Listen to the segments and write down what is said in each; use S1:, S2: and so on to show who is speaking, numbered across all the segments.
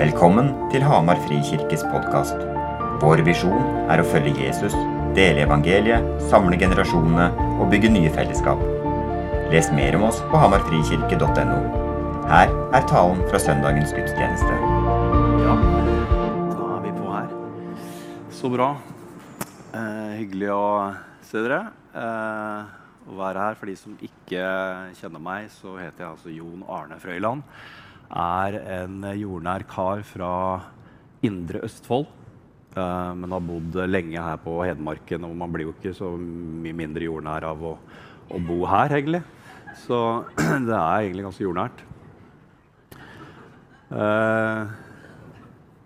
S1: Velkommen til Hamar Frikirkes podkast. Vår visjon er å følge Jesus, dele evangeliet, samle generasjonene og bygge nye fellesskap. Les mer om oss på hamarfrikirke.no. Her er talen fra søndagens gudstjeneste.
S2: Ja, da er vi på her. Så bra. Eh, hyggelig å se dere. Eh, å være her. For de som ikke kjenner meg, så heter jeg altså Jon Arne Frøyland. Er en jordnær kar fra Indre Østfold. Eh, men har bodd lenge her på Hedmarken, og man blir jo ikke så mye mindre jordnær av å, å bo her, egentlig. Så det er egentlig ganske jordnært. Eh,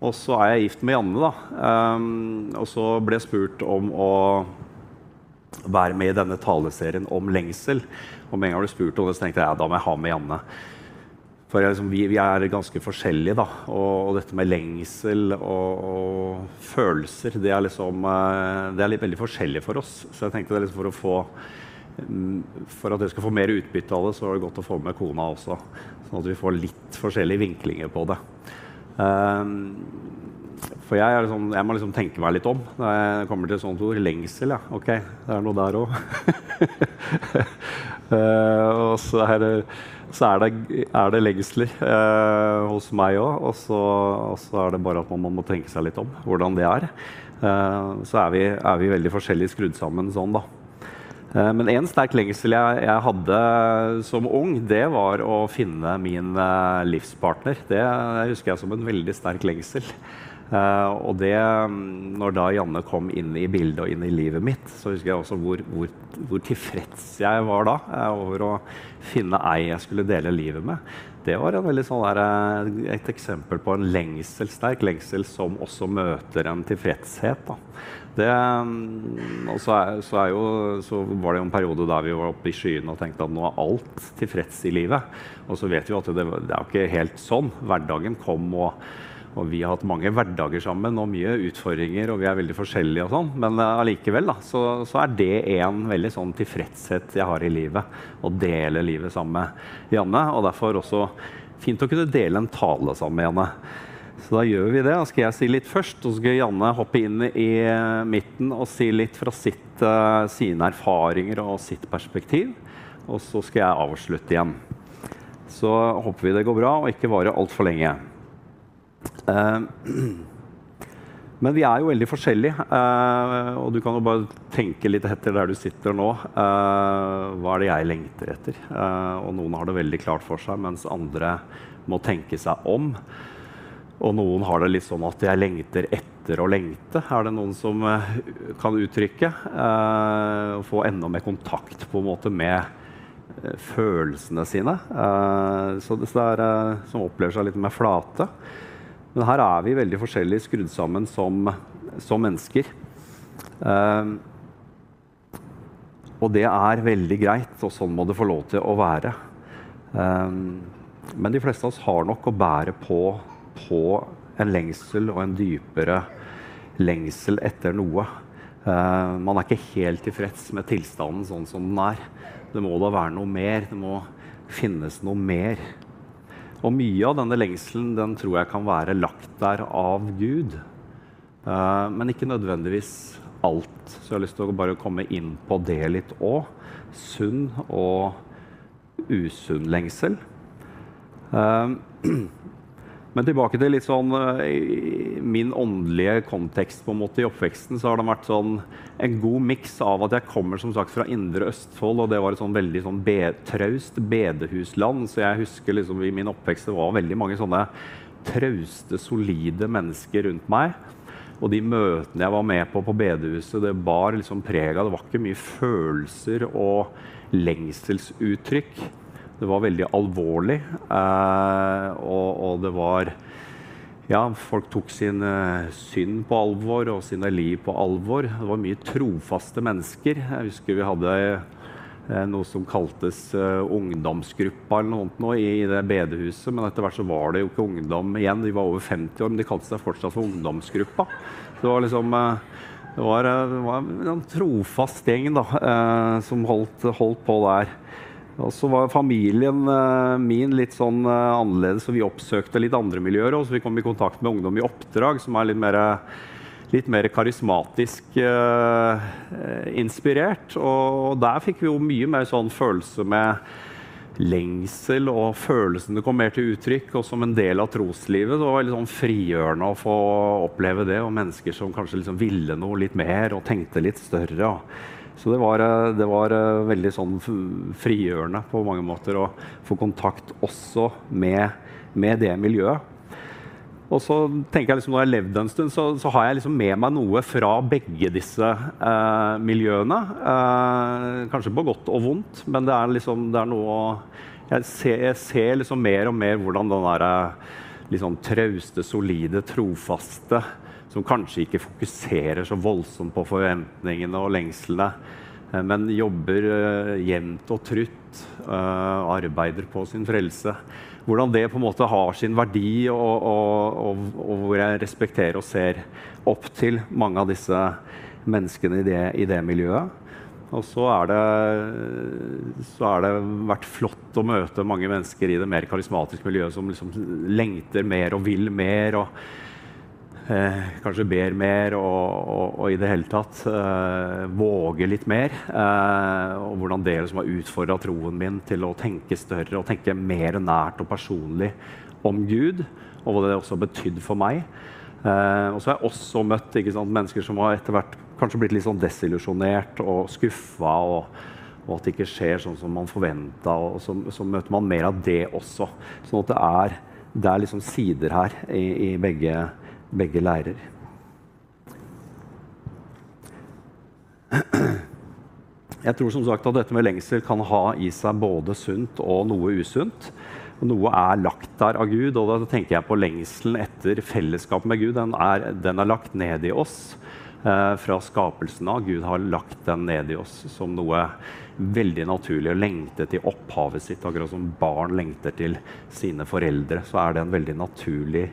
S2: og så er jeg gift med Janne, da. Eh, og så ble jeg spurt om å være med i denne taleserien om lengsel. Og med en gang jeg ble spurt om det, så tenkte jeg ja, da må jeg ha med Janne. For liksom, vi, vi, er ganske forskjellige, da. Og, og dette med lengsel og, og, følelser, det er liksom Det er litt veldig forskjellig for oss. Så jeg tenkte det liksom for å få for at jeg skal få mer utbytte av det, så er det godt å få med kona også. Sånn at vi får litt forskjellige vinklinger på det. Um, for jeg, sånn, jeg, må liksom tenke meg litt om når jeg kommer til sånt ord. Lengsel, ja. Ok, det er noe der òg. så er det, er det lengsler eh, hos meg òg. Og, og, så er det bare at man må tenke seg litt om hvordan det er. Eh, så er vi, er vi veldig forskjellig skrudd sammen sånn, da. Eh, men en sterk lengsel jeg, jeg, hadde som ung, det var å finne min uh, livspartner. Det husker jeg som en veldig sterk lengsel. Uh, og det, mm, når da Janne kom inn i bildet og inn i livet mitt, så husker jeg også hvor, hvor, hvor tilfreds jeg var da uh, over å finne ei jeg skulle dele livet med. Det var sånn der, et eksempel på en lengsel, sterk lengsel som også møter en tilfredshet. Det, mm, og så, er, så, er jo, så, var det jo en periode der vi var oppe i skyene og tenkte at nå er alt tilfreds i livet. Og så vet vi at det, det er jo ikke helt sånn. Hverdagen kom, og, og, vi har hatt mange hverdager sammen og mye utfordringer, og vi er veldig forskjellige og sånn. Men eh, allikevel uh, så, så, er det en veldig sånn tilfredshet jeg har i livet. Å dele livet sammen med Janne. Og derfor også fint å kunne dele en tale sammen med Janne. Så da gjør vi det. Da skal jeg si litt først, og så skal Janne hoppe inn i midten og si litt fra sitt, uh, sine erfaringer og sitt perspektiv. Og så skal jeg avslutte igjen. Så håper vi det går bra og ikke varer altfor lenge. Uh, men vi er jo veldig forskjellige, uh, og du kan jo bare tenke litt etter der du sitter nå. hva er det jeg lengter etter? og noen har det veldig klart for seg, mens andre må tenke seg om. Og noen har det litt sånn at jeg lengter etter å lengte. Er det noen som kan uttrykke? Uh, få enda mer kontakt på en måte med følelsene sine. så det er som opplever seg litt mer flate. Men her er vi veldig forskjellig skrudd sammen som, som mennesker. og det er veldig greit, og sånn må det få lov til å være. men de fleste av oss har nok å bære på på en lengsel og en dypere lengsel etter noe. Uh, man er ikke helt tilfreds med tilstanden sånn som den er. Det må da være noe mer. Det må finnes noe mer. Og mye av denne lengselen den tror jeg kan være lagt der av Gud. Uh, men ikke nødvendigvis alt. Så jeg har lyst til å bare komme inn på det litt òg. Sunn og usunn lengsel. Men tilbake til litt sånn uh, min åndelige kontekst på en måte i oppveksten. så har det vært sånn en god miks av at jeg kommer som sagt fra Indre Østfold, og det var et sånn veldig sånn be traust bedehusland. Så jeg husker liksom i min oppvekst det var veldig mange sånne trauste, solide mennesker rundt meg. Og de møtene jeg var med på på bedehuset, det bar liksom preg av Det var ikke mye følelser og lengselsuttrykk. Det var veldig alvorlig. Eh, og, og, det var Ja, folk tok sin uh, synd på alvor og sine liv på alvor. Det var mye trofaste mennesker. Jeg husker vi hadde uh, noe som kaltes ungdomsgruppa eller noe i, i det bedehuset. Men etter hvert så var det jo ikke ungdom igjen. De var over 50 år, men de kalte seg fortsatt for ungdomsgruppa. Det var liksom det var, det var, en trofast gjeng da, som holdt, holdt på der. Og så var familien uh, min litt sånn uh, annerledes, så vi oppsøkte litt andre miljøer. Og så vi kom i kontakt med ungdom i oppdrag, som er litt mer, litt mer karismatisk eh, inspirert. Og der fikk vi jo mye mer sånn følelse med lengsel, og følelsene kom mer til uttrykk. Og som en del av troslivet så var det litt sånn frigjørende å få oppleve det. Og mennesker som kanskje liksom ville noe litt mer og tenkte litt større. Og så det var, eh, det var, eh, veldig sånn frigjørende på mange måter å få kontakt også med, med det miljøet. Og så tenker jeg liksom, Når jeg har levd en stund, så, så har jeg liksom med meg noe fra begge disse eh, miljøene. Eh, kanskje på godt og vondt, men det er, liksom, det er noe Jeg ser, jeg ser liksom mer og mer hvordan den der, liksom, trauste, solide, trofaste som kanskje ikke fokuserer så voldsomt på forventningene og lengslene, eh, men jobber uh, jevnt og trutt, uh, arbeider på sin frelse. Hvordan det på en måte har sin verdi, og, og, og, og hvor jeg respekterer og ser opp til mange av disse menneskene i det, i det miljøet. Og så er, det, så er det vært flott å møte mange mennesker i det mer karismatiske miljøet som liksom lengter mer og vil mer. og eh, kanskje ber mer og, og, og, i det hele tatt eh, våger litt mer. Eh, og hvordan det liksom har utfordra troen min til å tenke større og tenke mer nært og personlig om Gud, og hva det også har betydd for meg. Eh, og så har jeg også møtt sant, mennesker som har etter hvert kanskje blitt litt sånn desillusjonert og skuffa. Og, og at det ikke skjer sånn som man forventa. Og så, så, møter man mer av det også. Sånn at det er, det er liksom sider her i, i begge, begge leirer. Jeg tror som sagt at dette med lengsel kan ha i seg både sunt og noe usunt. Noe er lagt der av Gud, og da tenker jeg på lengselen etter fellesskapet med Gud. Den er, den er lagt ned i oss eh, fra skapelsen av. Gud har lagt den ned i oss som noe veldig naturlig å lengte til opphavet sitt. Akkurat som barn lengter til sine foreldre, så er det en veldig naturlig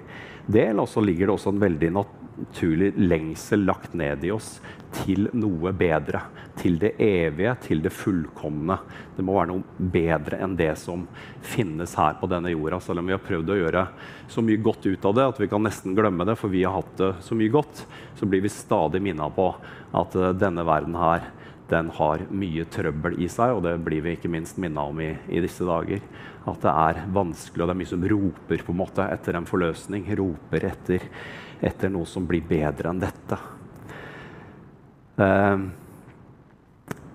S2: del. Og så ligger det også en veldig naturlig lengsel lagt ned i oss til noe bedre. Til det evige, til det fullkomne. Det må være noe bedre enn det som finnes her på denne jorda. Selv om vi har prøvd å gjøre så mye godt ut av det at vi kan nesten glemme det, for vi har hatt det så mye godt, så blir vi stadig minna på at uh, denne verden her den har mye trøbbel i seg, og det blir vi ikke minst minna om i, i, disse dager. At det er vanskelig, og det er mye som roper på en måte etter en forløsning. Roper etter, etter noe som blir bedre enn dette. Eh,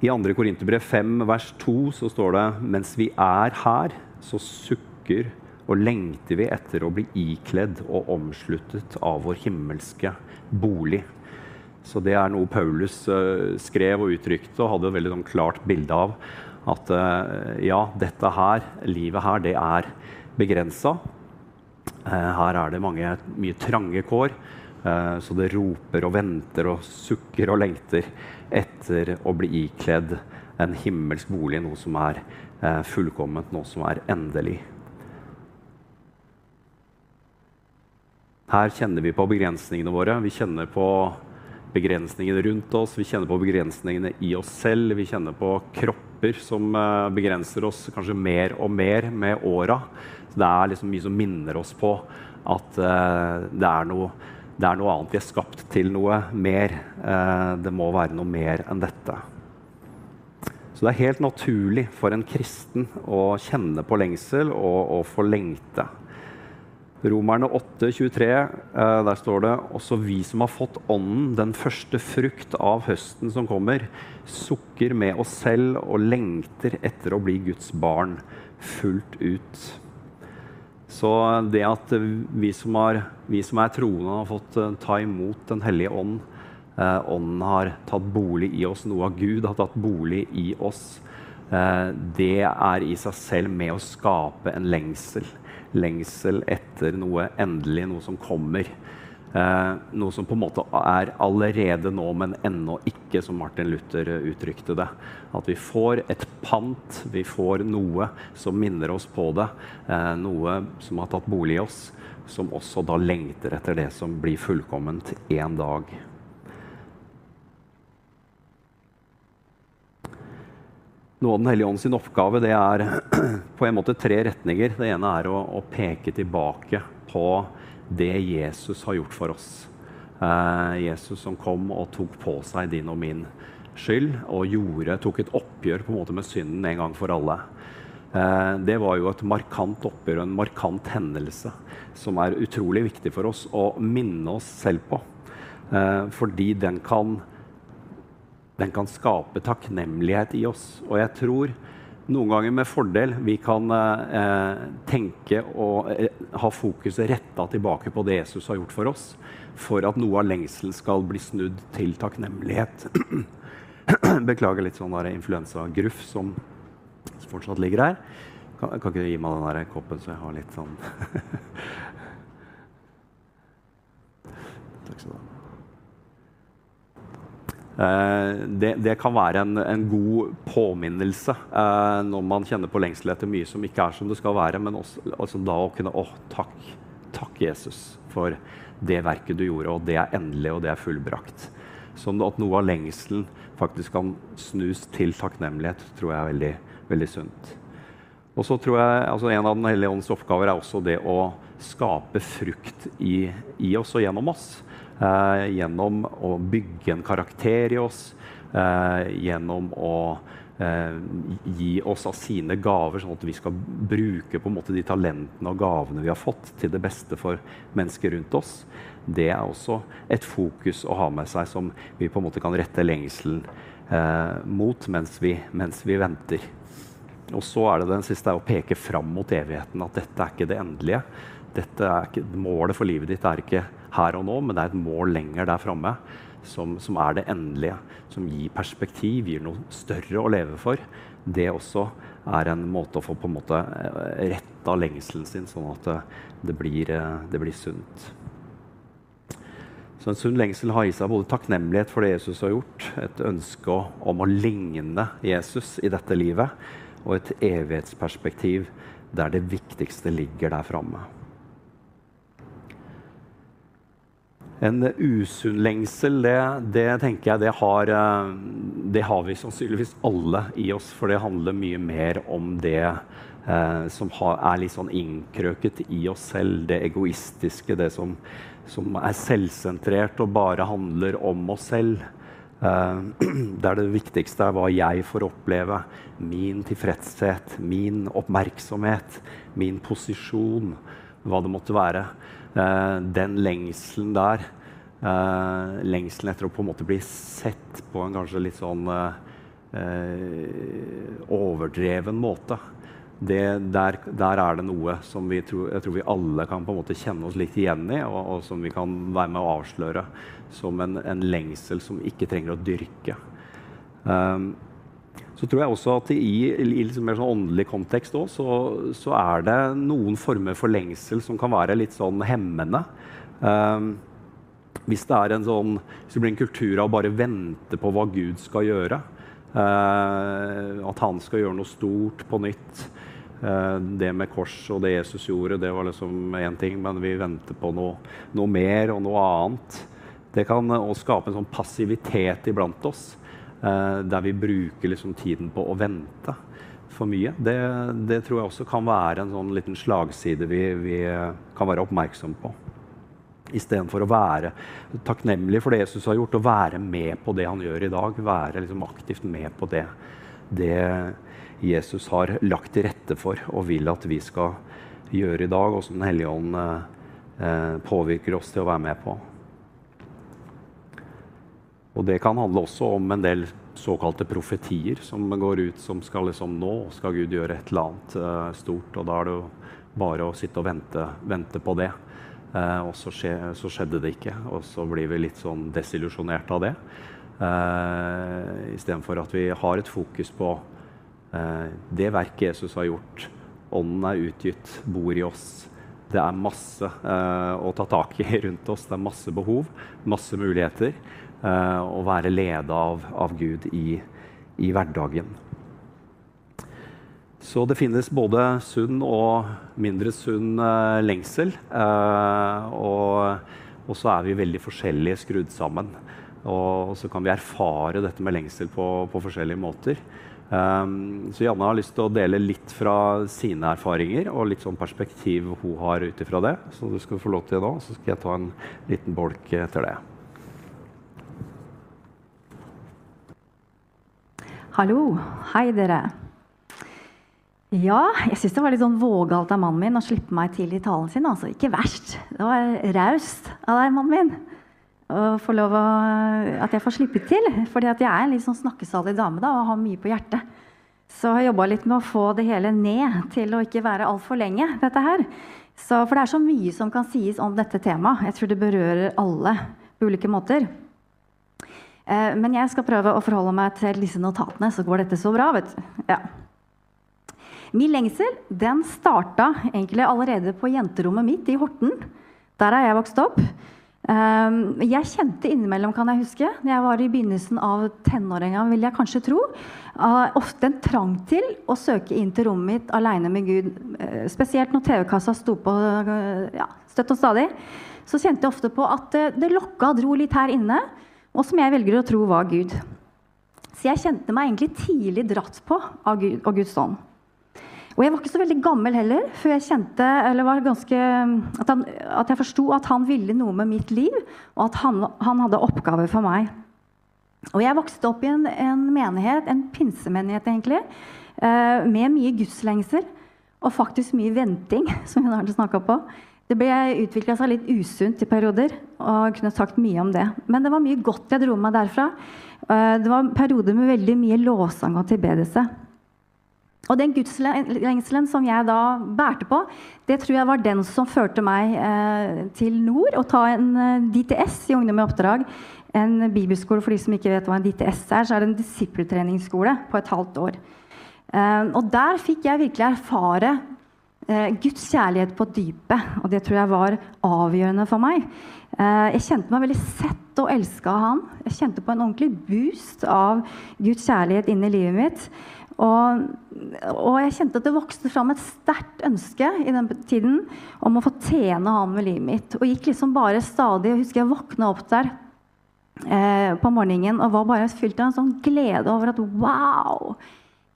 S2: I 2. Korinterbrev 5 vers 2 så står det mens vi er her, så sukker og lengter vi etter å bli ikledd og omsluttet av vår himmelske bolig. Så det er noe Paulus uh, skrev og uttrykte og hadde et veldig sånn, klart bilde av. At uh, ja, dette her, livet her, det er begrensa. Uh, her er det mange, mye trange kår. så det roper og venter og sukker og lengter etter å bli ikledd en himmelsk bolig, noe som er fullkomment, noe som er endelig. Her kjenner vi på begrensningene våre. Vi kjenner på begrensningene rundt oss, vi kjenner på begrensningene i oss selv. Vi kjenner på kropper som eh, begrenser oss kanskje mer og mer med åra. Det er liksom mye som minner oss på at uh, det, er noe, det, er noe, annet. Vi er skapt til noe mer. Uh, det må være noe mer enn dette. Så det er helt naturlig for en kristen å kjenne på lengsel og, og få lengte. Romerne 8, 23, eh, der står det også vi som har fått Ånden, den første frukt av høsten som kommer, sukker med oss selv og lengter etter å bli Guds barn fullt ut. Så det at vi som, har, vi som er troende, har fått eh, ta imot Den hellige ånd, eh, Ånden har tatt bolig i oss, noe av Gud har tatt bolig i oss, det er i seg selv med å skape en lengsel lengsel etter noe endelig, noe som kommer. Eh, noe som på en måte er allerede nå, men ennå ikke, som Martin Luther uttrykte det. At vi får et pant, vi får noe som minner oss på det. Eh, noe som har tatt bolig i oss, som også da lengter etter det som blir fullkomment en dag. Noe av Den hellige ånd sin oppgave det er på en måte tre retninger. Det ene er å, å peke tilbake på det Jesus har gjort for oss. Eh, Jesus som kom og tok på seg din og min skyld og gjorde, tok et oppgjør på en måte med synden en gang for alle. Eh, det var jo et markant oppgjør og en markant hendelse som er utrolig viktig for oss å minne oss selv på. Eh, fordi den kan, den kan skape takknemlighet i oss. Og jeg tror noen ganger med fordel vi kan eh, tenke og eh, ha fokuset retta tilbake på det Jesus har gjort for oss, for at noe av lengselen skal bli snudd til takknemlighet. Beklager litt sånn influensagruff som fortsatt ligger her. Kan, kan ikke du gi meg den der koppen, så jeg har litt sånn Takk skal du ha. Eh, det, det, kan være en, en god påminnelse eh, når man kjenner på lengsel etter mye som ikke er som det skal være, men også, altså da å kunne Å, takk, takk, Jesus, for det verket du gjorde, og det er endelig, og det er fullbrakt. Sånn at noe av lengselen faktisk kan snus til takknemlighet, tror jeg er veldig, veldig sunt. Og så tror jeg, altså En av Den hellige ånds oppgaver er også det å skape frukt i, i oss og gjennom oss. Eh, gjennom å bygge en karakter i oss, eh, gjennom å eh, gi oss av sine gaver, sånn at vi skal bruke på en måte de talentene og gavene vi har fått, til det beste for mennesker rundt oss. Det er også et fokus å ha med seg som vi på en måte kan rette lengselen eh, mot mens vi, mens vi venter. Og så er det den siste er å peke fram mot evigheten. At dette er ikke det endelige. Ikke, målet for livet ditt er ikke her og nå, men det er et mål lenger der framme som, som, er det endelige. Som gir perspektiv, gir noe større å leve for. Det også er en måte å få på en måte eh, retta lengselen sin, sånn at det, det, blir, eh, det blir sunt. Så En sunn lengsel har i seg både takknemlighet for det Jesus har gjort, et ønske om å ligne Jesus i dette livet, og et evighetsperspektiv der det viktigste ligger der framme. En usunn lengsel, det, det, tenker jeg det har, eh, det har, vi sannsynligvis alle i oss. For det handler mye mer om det eh, som har, er litt sånn innkrøket i oss selv. Det egoistiske, det som, som er selvsentrert og bare handler om oss selv. Eh, der det viktigste er hva jeg får oppleve. Min tilfredshet, min oppmerksomhet, min posisjon, hva det måtte være. Eh, den lengselen der, eh, lengselen etter å på en måte bli sett på en kanskje litt sånn eh, overdreven måte, det, der, der, er det noe som tror, jeg tror vi alle kan på en måte kjenne oss litt igjen i, og, og som vi kan være med å avsløre som en, en lengsel som ikke trenger å dyrke. Um, så tror jeg også at i, i liksom mer sånn åndelig kontekst òg, så, så, er det noen former for lengsel som kan være litt sånn hemmende. Um, hvis det er en sånn, hvis det blir en kultur av å bare vente på hva Gud skal gjøre, uh, at han skal gjøre noe stort på nytt uh, Det med kors og det Jesus gjorde, det var liksom én ting, men vi venter på noe, noe mer og noe annet. Det kan også skape en sånn passivitet iblant oss. Eh, der vi bruker liksom tiden på å vente for mye. Det, det, tror jeg også kan være en sånn liten slagside vi, vi kan være oppmerksom på. Istedenfor å være takknemlig for det Jesus har gjort, og være med på det han gjør i dag. Være liksom aktivt med på det, det Jesus har lagt til rette for og vil at vi skal gjøre i dag, og som Den hellige ånd eh, påvirker oss til å være med på. Og det kan handle også om en del såkalte profetier som går ut som skal liksom Nå skal Gud gjøre et eller annet uh, stort, og da er det jo bare å sitte og vente, vente på det. Uh, og så, skje, så, skjedde det ikke, og så blir vi litt sånn desillusjonert av det. Uh, Istedenfor at vi har et fokus på uh, det verket Jesus har gjort. Ånden er utgitt, bor i oss. Det er masse å ta tak i rundt oss. Det er masse behov, masse muligheter. Eh, å være leda av, av, Gud i, i, hverdagen. Så det finnes både sunn og mindre sunn uh, lengsel. Uh, og, og, så er vi veldig forskjellige skrudd sammen. Og så kan vi erfare dette med lengsel på, på forskjellige måter. Um, så Janne har lyst til å dele litt fra sine erfaringer og litt sånn perspektiv hun har ut ifra det. Så du skal få lov til det nå, så skal jeg ta en liten bolk etter det.
S3: Hallo. Hei, dere. Ja, jeg syns det var litt sånn vågalt av mannen min å slippe meg til i talen sin. altså. Ikke verst. Det var raust av deg, mannen min. Å få lov å, at jeg får slippe til. Fordi jeg er en litt sånn snakkesalig dame da, og har mye på hjertet. Så jeg har jobba litt med å få det hele ned til å ikke være altfor lenge. dette her. Så, for det er så mye som kan sies om dette temaet. Jeg tror det berører alle på ulike måter. Eh, men jeg skal prøve å forholde meg til disse notatene, så går dette så bra. vet du. Ja. Min lengsel den starta egentlig allerede på jenterommet mitt i Horten. Der har jeg vokst opp. Ehm, jeg kjente innimellom, kan jeg huske, når jeg var i begynnelsen av tenåringa, vil jeg kanskje tro, ofte en trang til å søke inn til rommet mitt aleine med Gud. Eh, spesielt når TV-kassa sto på eh, ja, støtt og stadig. Så kjente jeg ofte på at det lokka og dro litt her inne, og som jeg velger å tro var Gud. Så jeg kjente meg egentlig tidlig dratt på av Gud og Guds ånd. Og jeg var ikke så veldig gammel heller før jeg kjente, ganske, at, han, at jeg forsto at han ville noe med mitt liv, og at han, han hadde oppgaver for meg. Og jeg vokste opp i en, en menighet, en pinsemenighet egentlig, eh, med mye gudslengsel og faktisk mye venting, som hun har snakka på. Det ble utvikla seg litt usunt i perioder, og kunne sagt mye om det. Men det var mye godt jeg dro med meg derfra. Eh, det var perioder med veldig mye lovsang og tilbedelse. Og den gudslengselen som jeg da bærte på, det tror jeg var den som førte meg eh, til nord. og ta en eh, DTS i Ungdom i oppdrag. En bibelskole for de som ikke vet hva en DTS er. Så er det en disippeltreningsskole på et halvt år. Og der fikk jeg virkelig erfare Guds kjærlighet på dypet. Og det tror jeg var avgjørende for meg. Eh, jeg kjente meg veldig sett og elska av han. Jeg kjente på en ordentlig boost av Guds kjærlighet inni livet mitt. Og, og, jeg kjente at det vokste fram et sterkt ønske i den tiden om å få tjene han med livet mitt. Og gikk liksom bare stadig Jeg husker jeg våkna opp der eh, på morgenen og var bare fylt av en sånn glede over at wow!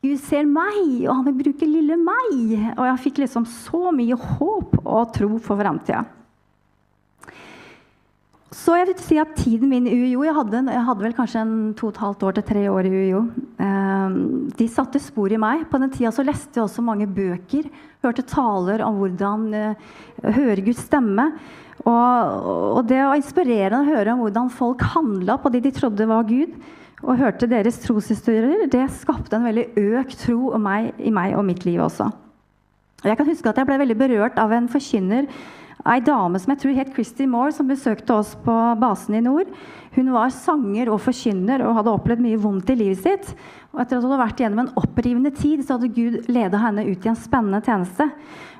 S3: Gud ser meg, og han vil bruke lille meg. Og jeg fikk liksom så mye håp og tro for framtida. Så jeg vil si at tiden min i UiO Jeg hadde, jeg hadde vel kanskje en to og et halvt år til tre år i UiO. Eh, de satte spor i meg. På den tida leste jeg også mange bøker. Hørte taler om hvordan eh, høre Guds stemme. Og, og, det var inspirerende å høre om hvordan folk handla på det de trodde var Gud. Og hørte deres troshistorier. Det skapte en veldig økt tro i meg og mitt liv også. Jeg kan huske at jeg ble veldig berørt av en forkynner Ei dame som jeg tror het Christy Moore, som besøkte oss på basen i nord. Hun var sanger og forkynner og hadde opplevd mye vondt i livet sitt. Og etter at hun hadde vært gjennom en opprivende tid, så hadde Gud leda henne ut i en spennende tjeneste.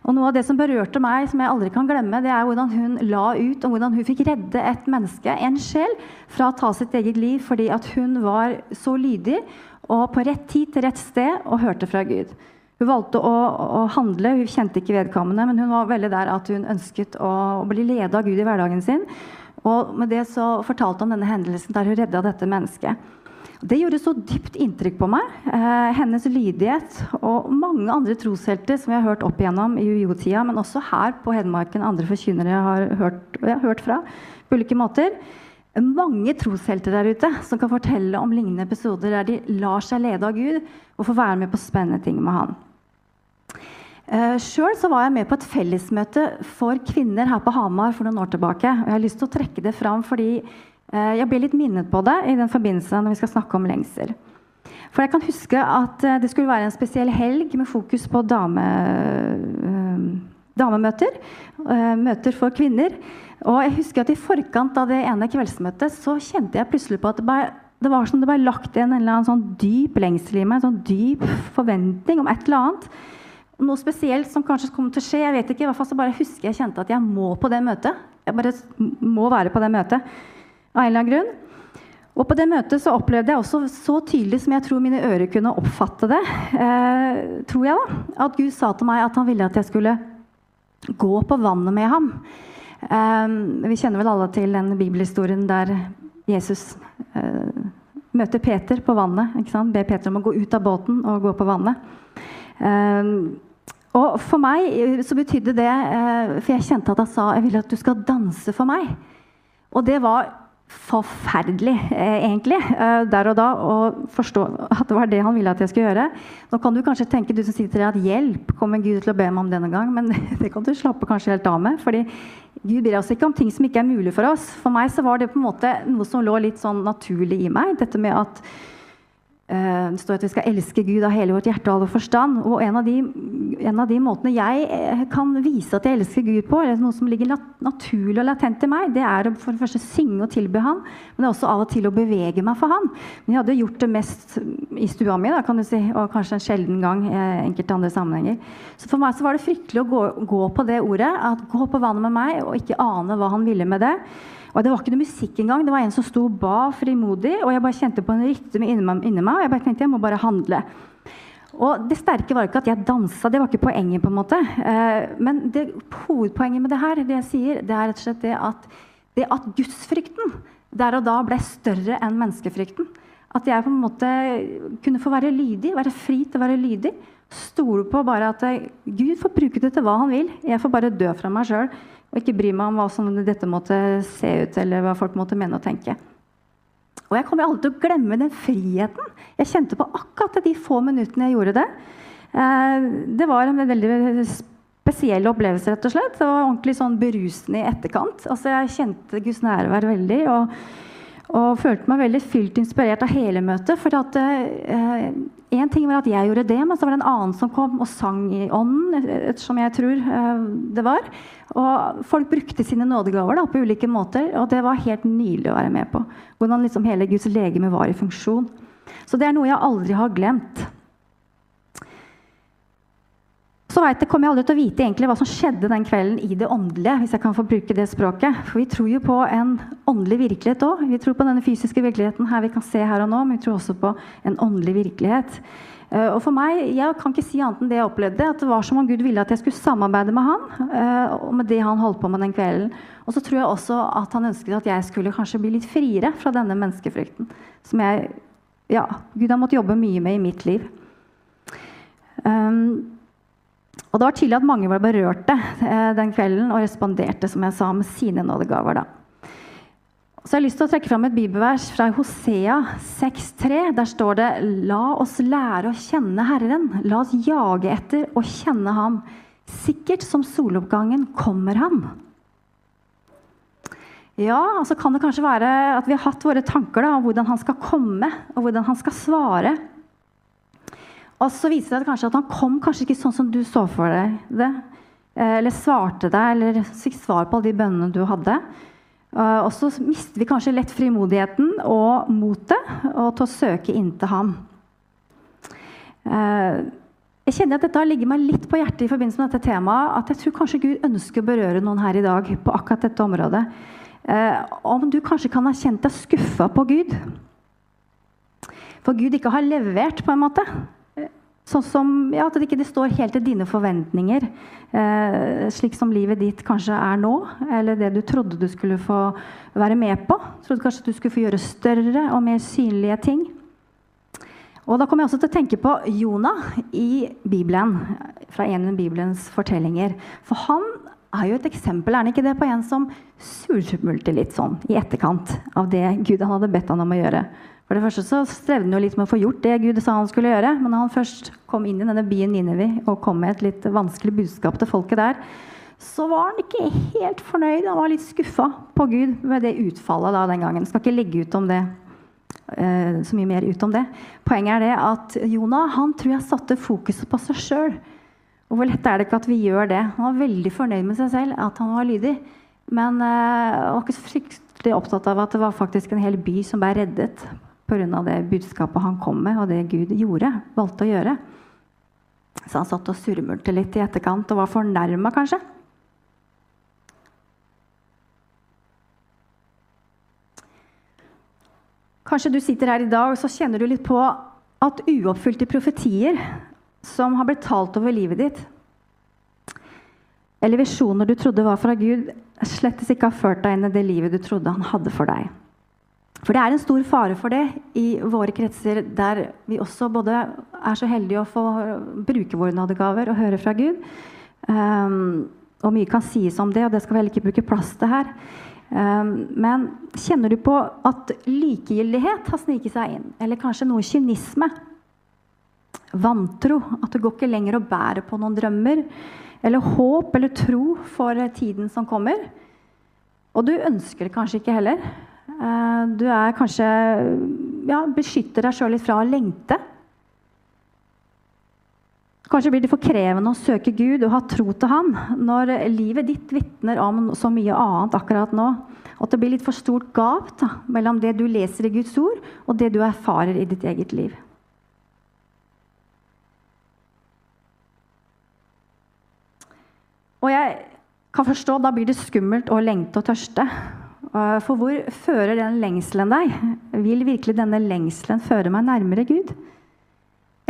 S3: Og Noe av det som berørte meg, som jeg aldri kan glemme, det er hvordan hun la ut, og hvordan hun fikk redde et menneske, en sjel, fra å ta sitt eget liv fordi at hun var så lydig og på rett tid til rett sted og hørte fra Gud. Hun valgte å, å, handle, hun kjente ikke vedkommende, men hun var veldig der at hun ønsket å, bli ledet av Gud i hverdagen sin. Og med det så fortalte hun denne hendelsen der hun redda dette mennesket. Det gjorde så dypt inntrykk på meg. Eh, hennes lydighet og mange andre troshelter som vi har hørt opp igjennom i UiO-tida, men også her på Hedmarken, andre forkynnere har hørt, har hørt fra på ulike måter. Mange troshelter der ute som kan fortelle om lignende episoder der de lar seg lede av Gud og får være med på spennende ting med Han. Uh, Sjøl var jeg med på et fellesmøte for kvinner her på Hamar for noen år tilbake. og Jeg har lyst til å trekke det fram fordi uh, jeg ble litt minnet på det i den forbindelse når vi skal snakke om lengsel. For jeg kan huske at uh, det skulle være en spesiell helg med fokus på dame, damemøter. møter for kvinner. Og jeg husker at i forkant av det ene kveldsmøtet så kjente jeg plutselig på at det, bare, det var som det ble lagt igjen en eller annen sånn dyp lengsel i meg. En sånn dyp forventning om et eller annet noe spesielt som kanskje kommer til å skje. Jeg vet ikke, i hvert fall så bare husker jeg kjente at jeg må på det møtet. Jeg bare må være på det møtet av en eller annen grunn. Og på det møtet så opplevde jeg også så tydelig som jeg tror mine ører kunne oppfatte det, eh, tror jeg da, at Gud sa til meg at han ville at jeg skulle gå på vannet med ham. Eh, vi kjenner vel alle til den bibelhistorien der Jesus eh, møter Peter på vannet. ikke sant? Ber Peter om å gå ut av båten og gå på vannet. Eh, og for meg så betydde det eh, For jeg kjente at han sa jeg vil at du skal danse for meg. Og det var forferdelig, eh, egentlig, eh, der og da, å forstå at det var det han ville at jeg skulle gjøre. Nå kan du kanskje tenke du som sitter her, at hjelp kommer Gud til å be meg om denne gang. Men det kan du slappe kanskje helt av med. fordi Gud ber oss ikke om ting som ikke er mulig for oss. For meg så var det på en måte noe som lå litt sånn naturlig i meg. Dette med at det står at vi skal elske Gud av hele vårt hjerte og all vår forstand. Og en av, de, en av, de, måtene jeg eh, kan vise at jeg elsker Gud på, eller noe som ligger naturlig og latent i meg, det er å for det første synge og tilbe Han, men det er også av og til å bevege meg for Han. Men jeg hadde gjort det mest i stua mi, da, kan du si, og kanskje en sjelden gang i enkelte andre sammenhenger. Så for meg så var det fryktelig å gå, gå på det ordet. at Gå på vannet med meg, og ikke ane hva Han ville med det. Og Det var ikke noe musikk engang. Det var en som sto og ba frimodig. Og jeg bare kjente på en rytme inni meg, og jeg bare tenkte jeg må bare handle. Og Det sterke var ikke at jeg dansa, det var ikke poenget. på en måte. Eh, men det, hovedpoenget med det her det jeg sier, det er rett og slett det at, det at gudsfrykten der og da ble større enn menneskefrykten. At jeg på en måte kunne få være lydig, være fri til å være lydig. Stole på bare at Gud får bruke det til hva han vil. Jeg får bare dø fra meg sjøl. Og ikke bry meg om hva som dette måtte se ut, eller hva folk måtte mene og tenke. Og jeg kommer aldri til å glemme den friheten jeg kjente på akkurat de få minuttene jeg gjorde det. Eh, det var en veldig spesiell opplevelse, rett og slett. Det var ordentlig sånn berusende i etterkant. Altså, jeg kjente Guds nærvær veldig. og og følte meg veldig fylt inspirert av hele møtet. For at eh, en ting var at jeg gjorde det, men så var det en annen som kom og sang i ånden, ettersom jeg tror eh, det var. Og folk brukte sine nådegaver da, på ulike måter, og det var helt nydelig å være med på. Hvordan liksom hele Guds legeme var i funksjon. Så det er noe jeg aldri har glemt. Så vet, kommer jeg aldri til å vite egentlig hva som skjedde den kvelden i det åndelige. hvis jeg kan få bruke det språket. For vi tror jo på en åndelig virkelighet òg. Vi tror på denne fysiske virkeligheten her vi kan se her og nå, men vi tror også på en åndelig virkelighet. Eh, og for meg, Jeg kan ikke si annet enn det jeg opplevde. At det var som om Gud ville at jeg skulle samarbeide med han. Eh, og med det han holdt på med den kvelden. Og så tror jeg også at han ønsket at jeg skulle kanskje bli litt friere fra denne menneskefrykten. Som jeg, ja, Gud har måttet jobbe mye med i mitt liv. Um, og det var tydelig at mange var berørte eh, den kvelden og responderte som jeg sa, med sine nådegaver. da. Så jeg har lyst til å trekke fram et bibelvers fra Hosea 6,3. Der står det La oss lære å kjenne Herren. La oss jage etter og kjenne Ham. Sikkert som soloppgangen kommer Han. Ja, så kan det kanskje være at vi har hatt våre tanker da, om hvordan Han skal komme, og hvordan Han skal svare. Og så viser det kanskje at han kom kanskje ikke sånn som du så for deg det. Eh, eller svarte deg, eller fikk svar på alle de bønnene du hadde. Eh, og så mister vi kanskje lett frimodigheten og motet og til å søke inn til ham. Eh, jeg kjenner at dette har ligget meg litt på hjertet i forbindelse med dette temaet. At jeg tror kanskje Gud ønsker å berøre noen her i dag på akkurat dette området. Om du kanskje kan ha kjent deg skuffa på Gud. For Gud ikke har levert, på en måte. Sånn som ja, at det ikke står helt til dine forventninger, eh, slik som livet ditt kanskje er nå, eller det du trodde du skulle få være med på. Trodde kanskje du skulle få gjøre større og mer synlige ting. Og Da kommer jeg også til å tenke på Jonah i Bibelen, fra en av Bibelens fortellinger. For han er jo et eksempel er han ikke det, på en som surmulte litt sånn i etterkant av det Gud hadde bedt han om å gjøre. For det første så strevde han jo litt med å få gjort det Gud sa han skulle gjøre. Men når han først kom inn i denne byen Ninevi og kom med et litt vanskelig budskap til folket der, så var han ikke helt fornøyd. Han var litt skuffa på Gud med det utfallet da den gangen. Jeg skal ikke legge ut om det, eh, så mye mer ut om det. Poenget er det at Jonah han tror jeg satte fokuset på seg sjøl. Og hvor lett er det ikke at vi gjør det? Han var veldig fornøyd med seg selv, at han var lydig. Men han var ikke så fryktelig opptatt av at det var faktisk en hel by som ble reddet pga. det budskapet han kom med, og det Gud gjorde, valgte å gjøre. Så han satt og surmulte litt i etterkant og var fornærma, kanskje. Kanskje du sitter her i dag så kjenner du litt på at uoppfylte profetier som har blitt talt over livet ditt, eller visjoner du trodde var fra Gud, slett ikke har ført deg inn i det livet du trodde han hadde for deg. For det er en stor fare for det i våre kretser, der vi også både er så heldige å få bruke våre nådegaver og høre fra Gud. Um, og mye kan sies om det, og det skal vi heller ikke bruke plass til her. Um, men kjenner du på at likegyldighet har sniket seg inn? Eller kanskje noe kynisme? Vantro. At du går ikke lenger og bærer på noen drømmer. Eller håp eller tro for tiden som kommer. Og du ønsker det kanskje ikke heller. Uh, du er kanskje ja, beskytter deg sjøl litt fra å lengte. Kanskje blir det for krevende å søke Gud og ha tro til Han når livet ditt vitner om så mye annet akkurat nå. At det blir litt for stort gap da, mellom det du leser i Guds ord, og det du erfarer i ditt eget liv. Og jeg kan forstå, da blir det skummelt å lengte og tørste. For hvor fører den lengselen deg? Vil virkelig denne lengselen føre meg nærmere Gud?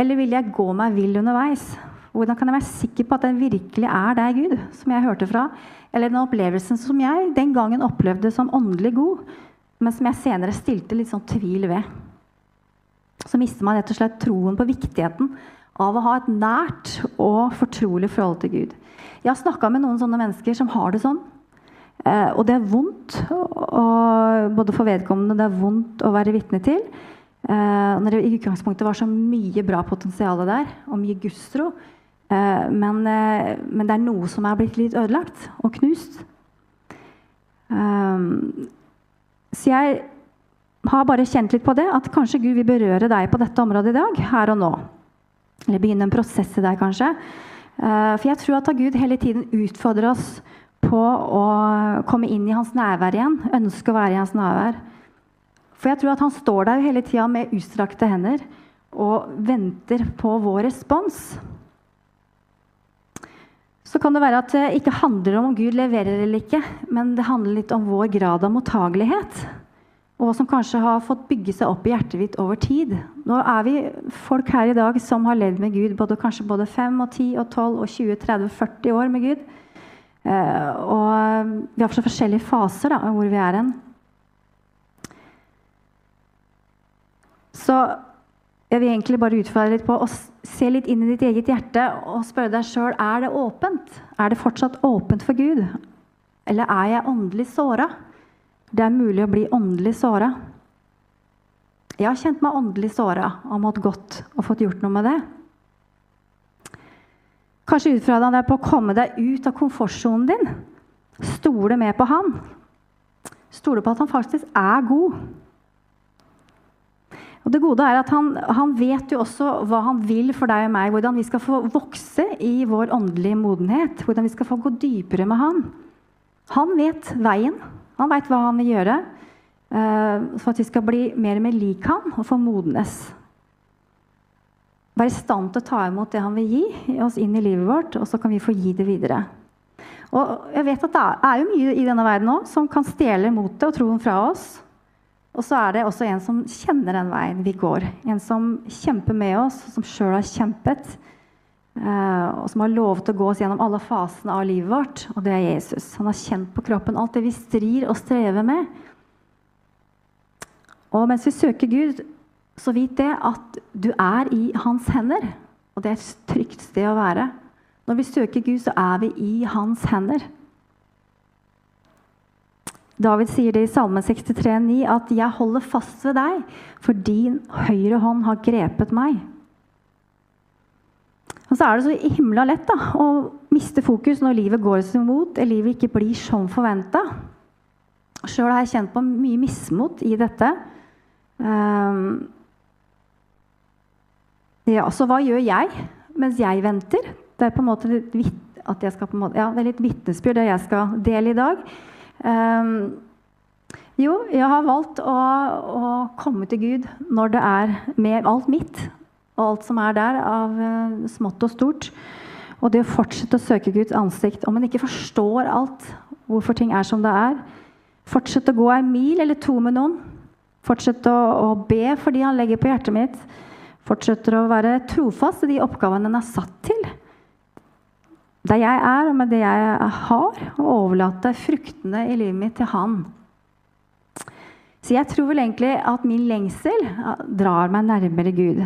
S3: Eller vil jeg gå meg vill underveis? Hvordan kan jeg være sikker på at den virkelig er deg, Gud, som jeg hørte fra? Eller den opplevelsen som jeg den gangen opplevde som åndelig god, men som jeg senere stilte litt sånn tvil ved. Så mister man rett og slett troen på viktigheten av å ha et nært og fortrolig forhold til Gud. Jeg har snakka med noen sånne mennesker som har det sånn. Eh, og det er vondt, og både for vedkommende det er vondt å være vitne til. Eh, når det i utgangspunktet var så mye bra potensial der, og mye gudstro. Eh, men, men, det er noe som er blitt litt ødelagt og knust. Så jeg har bare kjent litt på det, at kanskje Gud vil berøre deg på dette området i dag. Her og nå. Eller begynne en prosess i deg, kanskje. For jeg tror at Gud hele tiden utfordrer oss på å komme inn i hans nærvær igjen. Ønske å være i hans nærvær. For jeg tror at han står der hele tida med utstrakte hender og venter på vår respons. Så kan det være at det ikke handler om om Gud leverer eller ikke, men det handler litt om vår grad av mottagelighet. Og som kanskje har fått bygge seg opp i hjertet ditt over tid. Nå er vi folk her i dag som har levd med Gud både, kanskje både 5 og 10 og 12 og 20, 30, 40 år med Gud. Eh, og vi har så forskjellige faser da, hvor vi er hen. Så jeg vil egentlig bare utfordre litt på å se litt inn i ditt eget hjerte og spørre deg sjøl er det åpent. Er det fortsatt åpent for Gud? Eller er jeg åndelig såra? Det er mulig å bli åndelig såra. Jeg har kjent meg åndelig såra og måttet gått og fått gjort noe med det. Kanskje utfordre deg på å komme deg ut av komfortsonen din. Stole mer på Han. Stole på at han faktisk er god. Og det gode er at han, han, vet jo også hva han vil for deg og meg. Hvordan vi skal få vokse i vår åndelige modenhet. Hvordan vi skal få gå dypere med han. Han vet veien. Han vet hva han vil gjøre uh, for at vi skal bli mer og mer lik han og få modnes. Være i stand til å ta imot det han vil gi oss inn i livet vårt, og så kan vi få gi det videre. Og jeg vet at Det er jo mye i denne verden også som kan stjele motet og troen fra oss. Og så er det også en som kjenner den veien vi går. En som kjemper med oss, som sjøl har kjempet. Eh, og som har lovet å gå oss gjennom alle fasene av livet vårt. Og det er Jesus. Han har kjent på kroppen alt det vi strir og strever med. Og mens vi søker Gud, så vit det at du er i hans hender. Og det er et trygt sted å være. Når vi søker Gud, så er vi i hans hender. David sier det i Salme 63, 63,9 at 'jeg holder fast ved deg, for din høyre hånd har grepet meg'. Og så er det så himla lett da, å miste fokus når livet går oss imot, eller livet ikke blir som forventa. Sjøl har jeg kjent på mye mismot i dette. Um, ja, så hva gjør jeg mens jeg venter? Det er på en måte litt, at jeg skal på en måte, ja, det er litt vitnesbyrd jeg skal dele i dag. Um, jo, jeg har valgt å, å, komme til Gud når det er med alt mitt og alt som er der av uh, smått og stort. Og det å fortsette å søke Guds ansikt om en ikke forstår alt, hvorfor ting er som det er. Fortsette å gå en mil eller to med noen. Fortsette å, å be for de han legger på hjertet mitt. Fortsette å være trofast i de oppgavene den er satt til der jeg er, og med det jeg har, og overlate fruktene i livet mitt til Han. Så jeg tror vel egentlig at min lengsel drar meg nærmere Gud.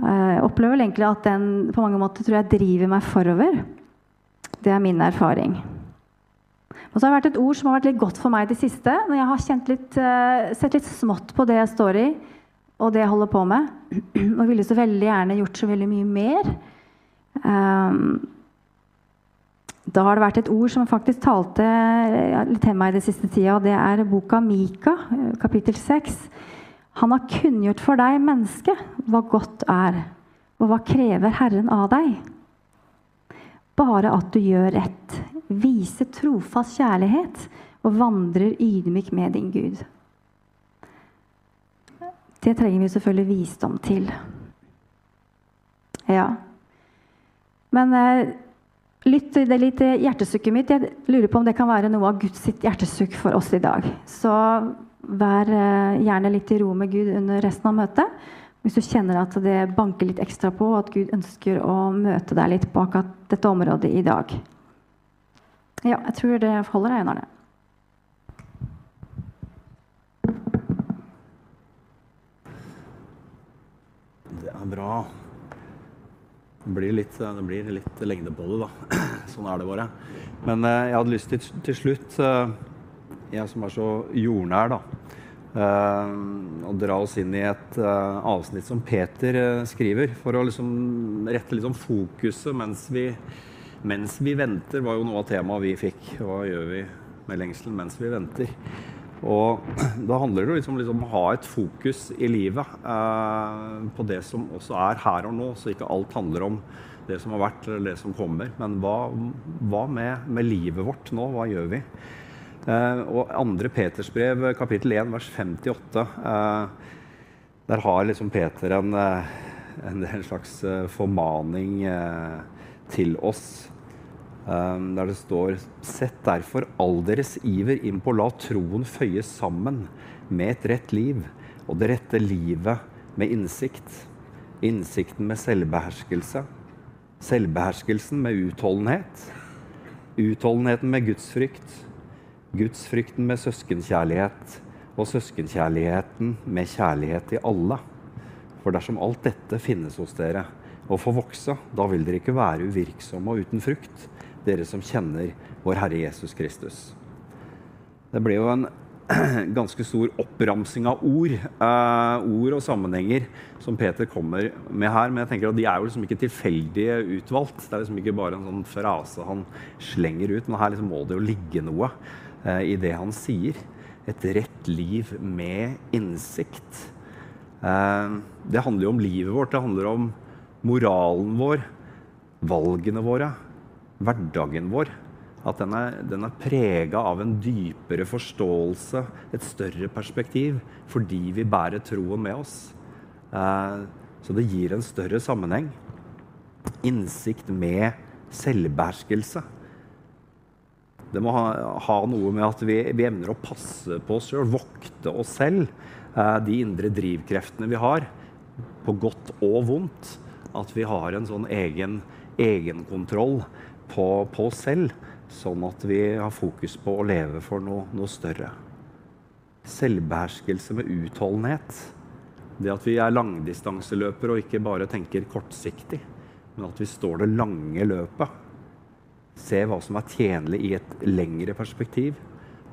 S3: Jeg opplever vel egentlig at den på mange måter tror jeg driver meg forover. Det er min erfaring. Og så har det vært et ord som har vært litt godt for meg i det siste. Når jeg har litt, uh, sett litt smått på det jeg står i, og det jeg holder på med. Og ville så veldig gjerne gjort så veldig mye mer. Um, da har det vært et ord som faktisk talte litt til meg i det siste tida, og det er boka Mika, kapittel 6. Han har kunngjort for deg, menneske, hva godt er, og hva krever Herren av deg? Bare at du gjør rett, viser trofast kjærlighet og vandrer ydmyk med din Gud. Det trenger vi selvfølgelig visdom til. Ja. Men eh, litt, det er litt hjertesukket mitt. Jeg lurer på om det kan være noe av Guds hjertesukk for oss i dag. Så vær eh, gjerne litt i ro med Gud under resten av møtet. Hvis du kjenner at det banker litt ekstra på, at Gud ønsker å møte deg litt akkurat dette området i dag. Ja, jeg tror det holder, Einar. Arne.
S2: Er bra. Det blir litt, det blir litt lengde på det, da. Sånn er det bare. Men eh, jeg hadde lyst til til slutt, eh, jeg som er så jordnær, da å dra oss inn i et avsnitt som Peter skriver, for å liksom rette liksom fokuset mens vi, mens vi venter, var jo noe av temaet vi fikk. Hva gjør vi med lengselen mens vi venter? Og da handler det liksom, liksom om å ha et fokus i livet på det som også er her og nå, så ikke alt handler om det som har vært eller det som kommer. Men hva, hva med, med livet vårt nå? Hva gjør vi? Eh, og andre Peters brev, kapittel 1, vers 58, uh, eh, der har liksom Peter en, uh, en, en slags formaning til oss. Der det står Sett derfor all deres iver inn på å la troen føyes sammen med et rett liv, og det rette livet med innsikt. Innsikten med selvbeherskelse. Selvbeherskelsen med utholdenhet. Utholdenheten med gudsfrykt Gudsfrykten med søskenkjærlighet og søskenkjærligheten med kjærlighet til alle. For dersom alt dette finnes hos dere og får vokse, da vil dere ikke være uvirksomme og uten frukt, dere som kjenner vår Herre Jesus Kristus. Det ble jo en ganske stor oppramsing av ord, eh, ord og sammenhenger som Peter kommer med her. Men jeg tenker at de er jo liksom ikke tilfeldig utvalgt. Det er liksom ikke bare en sånn frase han slenger ut. Men her liksom må det jo ligge noe. Eh, i det han sier. Et rett liv med innsikt. Eh, det handler jo om livet vårt. Det handler om moralen vår, valgene våre, hverdagen vår. At den er, den er prega av en dypere forståelse, et større perspektiv, fordi vi bærer troen med oss. Eh, så det gir en større sammenheng. Innsikt med selvbeherskelse. Det må ha, ha noe med at vi, vi, evner å passe på oss sjøl, vokte oss selv. Eh, de indre drivkreftene vi har, på godt og vondt. At vi har en sånn egen egenkontroll på, på oss selv, sånn at vi har fokus på å leve for noe, noe større. Selvbeherskelse med utholdenhet. Det at vi er langdistanseløpere og ikke bare tenker kortsiktig, men at vi står det lange løpet se hva som er tjenlig i et lengre perspektiv.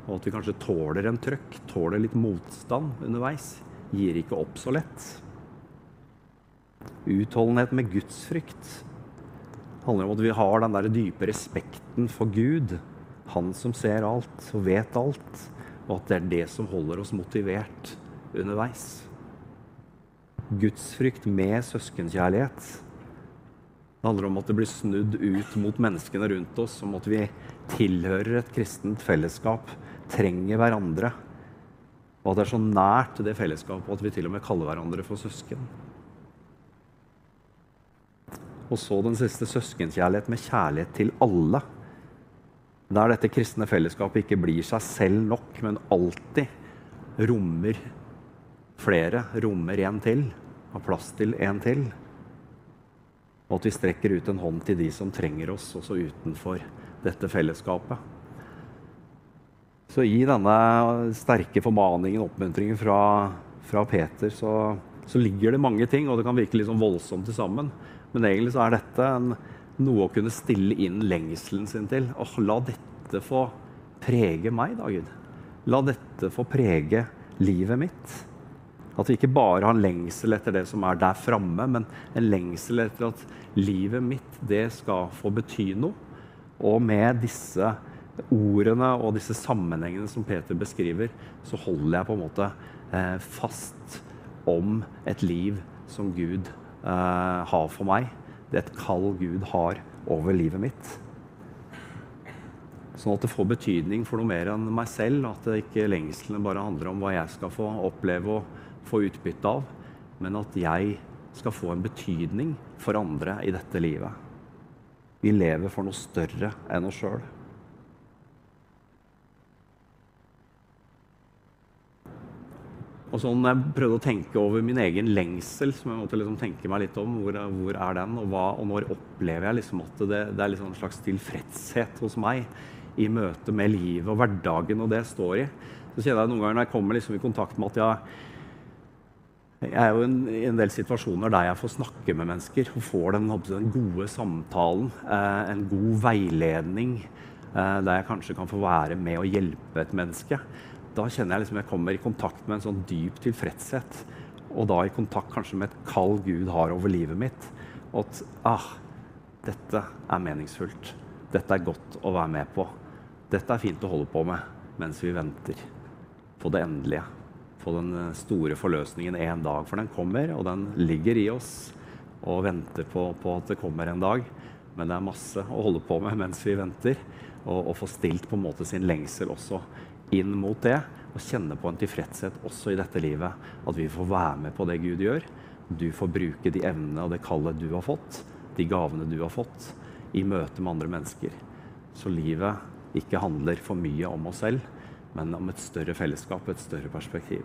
S2: Og at vi kanskje tåler en trøkk, tåler litt motstand underveis. Gir ikke opp så lett. Utholdenhet med gudsfrykt handler om at vi har den der dype respekten for Gud. Han som ser alt og vet alt. Og at det er det som holder oss motivert underveis. Gudsfrykt med søskenkjærlighet det handler om at det blir snudd ut mot menneskene rundt oss, om at vi tilhører et kristent fellesskap, trenger hverandre. Og at det er så nært det fellesskapet at vi til og med kaller hverandre for søsken. Og så den siste søskenkjærlighet med kjærlighet til alle. Der dette kristne fellesskapet ikke blir seg selv nok, men alltid rommer flere, rommer en til, har plass til en til. Og at vi strekker ut en hånd til de som trenger oss, også utenfor dette fellesskapet. Så i denne sterke formaningen, oppmuntringen fra, fra Peter, så, så, ligger det mange ting, og det kan virke litt sånn voldsomt til sammen. Men egentlig så er dette en, noe å kunne stille inn lengselen sin til. Åh, la dette få prege meg, da, Gud. La dette få prege livet mitt. At vi ikke bare har en lengsel etter det som er der framme, men en lengsel etter at livet mitt det skal få bety noe. Og med disse ordene og disse sammenhengene som Peter beskriver, så holder jeg på en måte eh, fast om et liv som Gud eh, har for meg. Det er et kall Gud har over livet mitt. Sånn at det får betydning for noe mer enn meg selv. At det ikke lengslene bare handler om hva jeg skal få oppleve og få utbytte av, men at jeg skal få en betydning for andre i dette livet. Vi lever for noe større enn oss sjøl. Og sånn Jeg prøvde å tenke over min egen lengsel, som jeg måtte liksom tenke meg litt om. Hvor, hvor er den, og, hva, og når opplever jeg liksom at det, det er liksom en slags tilfredshet hos meg i møte med livet og hverdagen og det jeg står i. Så kjenner jeg noen ganger når jeg kommer liksom i kontakt med at jeg, jeg er jo en, i en del situasjoner der jeg får snakke med mennesker og får den, den gode samtalen, eh, en god veiledning, eh, der jeg kanskje kan få være med og hjelpe et menneske. Da kjenner jeg liksom jeg kommer i kontakt med en sånn dyp tilfredshet. Og da i kontakt kanskje med et kall Gud har over livet mitt. Og at ah, dette er meningsfullt. Dette er godt å være med på. Dette er fint å holde på med mens vi venter på det endelige. På den eh, store forløsningen en dag. For den kommer, og den ligger i oss og venter på, på at det kommer en dag. Men det er masse å holde på med mens vi venter. Og, og få stilt på en måte sin lengsel også inn mot det. Og kjenne på en tilfredshet også i dette livet. At vi får være med på det Gud gjør. Du får bruke de evnene og det kallet du har fått, de gavene du har fått, i møte med andre mennesker. Så livet ikke handler for mye om oss selv, men om et større fellesskap, et større perspektiv.